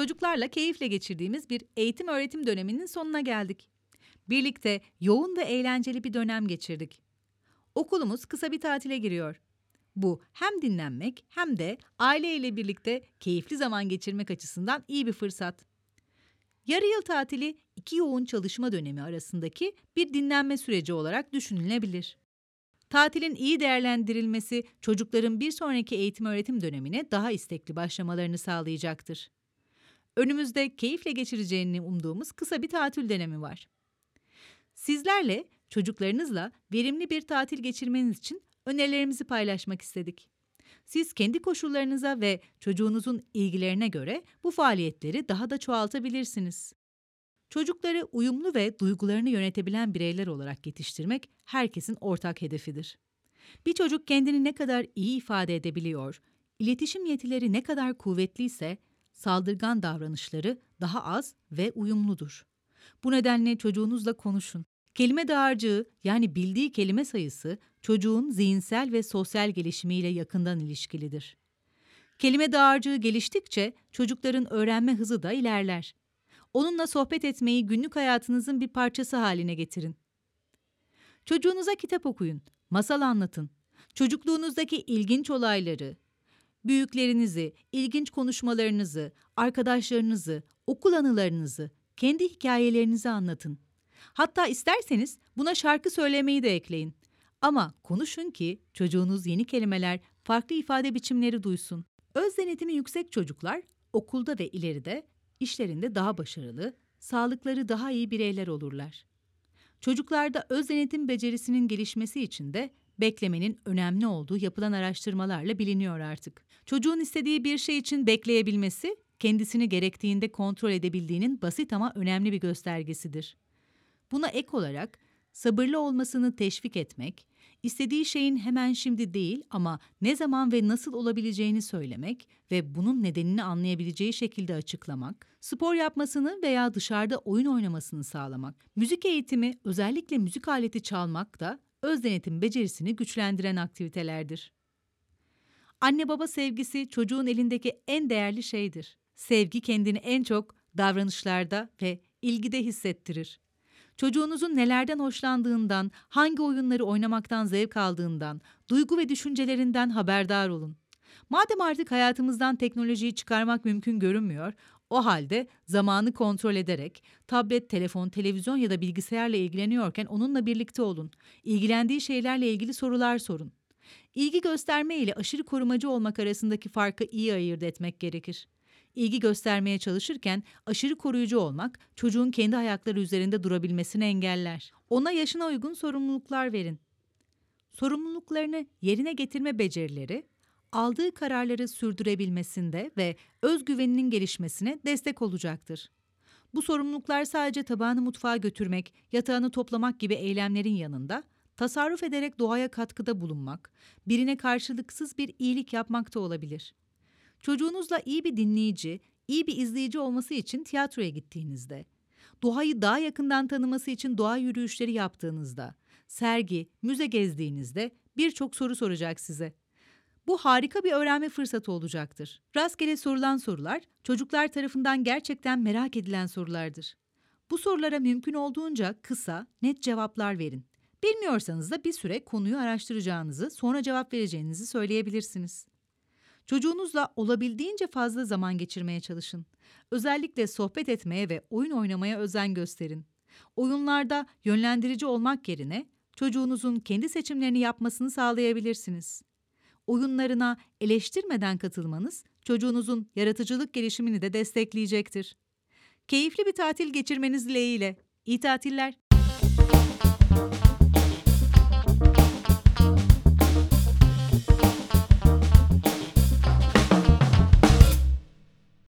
çocuklarla keyifle geçirdiğimiz bir eğitim öğretim döneminin sonuna geldik. Birlikte yoğun ve eğlenceli bir dönem geçirdik. Okulumuz kısa bir tatile giriyor. Bu hem dinlenmek hem de aileyle birlikte keyifli zaman geçirmek açısından iyi bir fırsat. Yarı yıl tatili iki yoğun çalışma dönemi arasındaki bir dinlenme süreci olarak düşünülebilir. Tatilin iyi değerlendirilmesi çocukların bir sonraki eğitim öğretim dönemine daha istekli başlamalarını sağlayacaktır. Önümüzde keyifle geçireceğini umduğumuz kısa bir tatil dönemi var. Sizlerle, çocuklarınızla verimli bir tatil geçirmeniz için önerilerimizi paylaşmak istedik. Siz kendi koşullarınıza ve çocuğunuzun ilgilerine göre bu faaliyetleri daha da çoğaltabilirsiniz. Çocukları uyumlu ve duygularını yönetebilen bireyler olarak yetiştirmek herkesin ortak hedefidir. Bir çocuk kendini ne kadar iyi ifade edebiliyor, iletişim yetileri ne kadar kuvvetliyse saldırgan davranışları daha az ve uyumludur. Bu nedenle çocuğunuzla konuşun. Kelime dağarcığı yani bildiği kelime sayısı çocuğun zihinsel ve sosyal gelişimiyle yakından ilişkilidir. Kelime dağarcığı geliştikçe çocukların öğrenme hızı da ilerler. Onunla sohbet etmeyi günlük hayatınızın bir parçası haline getirin. Çocuğunuza kitap okuyun, masal anlatın. Çocukluğunuzdaki ilginç olayları, büyüklerinizi, ilginç konuşmalarınızı, arkadaşlarınızı, okul anılarınızı, kendi hikayelerinizi anlatın. Hatta isterseniz buna şarkı söylemeyi de ekleyin. Ama konuşun ki çocuğunuz yeni kelimeler, farklı ifade biçimleri duysun. Öz denetimi yüksek çocuklar okulda ve ileride işlerinde daha başarılı, sağlıkları daha iyi bireyler olurlar. Çocuklarda öz denetim becerisinin gelişmesi için de beklemenin önemli olduğu yapılan araştırmalarla biliniyor artık. Çocuğun istediği bir şey için bekleyebilmesi, kendisini gerektiğinde kontrol edebildiğinin basit ama önemli bir göstergesidir. Buna ek olarak sabırlı olmasını teşvik etmek, istediği şeyin hemen şimdi değil ama ne zaman ve nasıl olabileceğini söylemek ve bunun nedenini anlayabileceği şekilde açıklamak, spor yapmasını veya dışarıda oyun oynamasını sağlamak, müzik eğitimi, özellikle müzik aleti çalmak da öz denetim becerisini güçlendiren aktivitelerdir. Anne baba sevgisi çocuğun elindeki en değerli şeydir. Sevgi kendini en çok davranışlarda ve ilgide hissettirir. Çocuğunuzun nelerden hoşlandığından, hangi oyunları oynamaktan zevk aldığından, duygu ve düşüncelerinden haberdar olun. Madem artık hayatımızdan teknolojiyi çıkarmak mümkün görünmüyor, o halde zamanı kontrol ederek tablet, telefon, televizyon ya da bilgisayarla ilgileniyorken onunla birlikte olun. İlgilendiği şeylerle ilgili sorular sorun. İlgi gösterme ile aşırı korumacı olmak arasındaki farkı iyi ayırt etmek gerekir. İlgi göstermeye çalışırken aşırı koruyucu olmak çocuğun kendi ayakları üzerinde durabilmesini engeller. Ona yaşına uygun sorumluluklar verin. Sorumluluklarını yerine getirme becerileri aldığı kararları sürdürebilmesinde ve özgüveninin gelişmesine destek olacaktır. Bu sorumluluklar sadece tabağını mutfağa götürmek, yatağını toplamak gibi eylemlerin yanında tasarruf ederek doğaya katkıda bulunmak, birine karşılıksız bir iyilik yapmak da olabilir. Çocuğunuzla iyi bir dinleyici, iyi bir izleyici olması için tiyatroya gittiğinizde, doğayı daha yakından tanıması için doğa yürüyüşleri yaptığınızda, sergi, müze gezdiğinizde birçok soru soracak size. Bu harika bir öğrenme fırsatı olacaktır. Rastgele sorulan sorular çocuklar tarafından gerçekten merak edilen sorulardır. Bu sorulara mümkün olduğunca kısa, net cevaplar verin. Bilmiyorsanız da bir süre konuyu araştıracağınızı, sonra cevap vereceğinizi söyleyebilirsiniz. Çocuğunuzla olabildiğince fazla zaman geçirmeye çalışın. Özellikle sohbet etmeye ve oyun oynamaya özen gösterin. Oyunlarda yönlendirici olmak yerine çocuğunuzun kendi seçimlerini yapmasını sağlayabilirsiniz. Oyunlarına eleştirmeden katılmanız çocuğunuzun yaratıcılık gelişimini de destekleyecektir. Keyifli bir tatil geçirmeniz dileğiyle. İyi tatiller.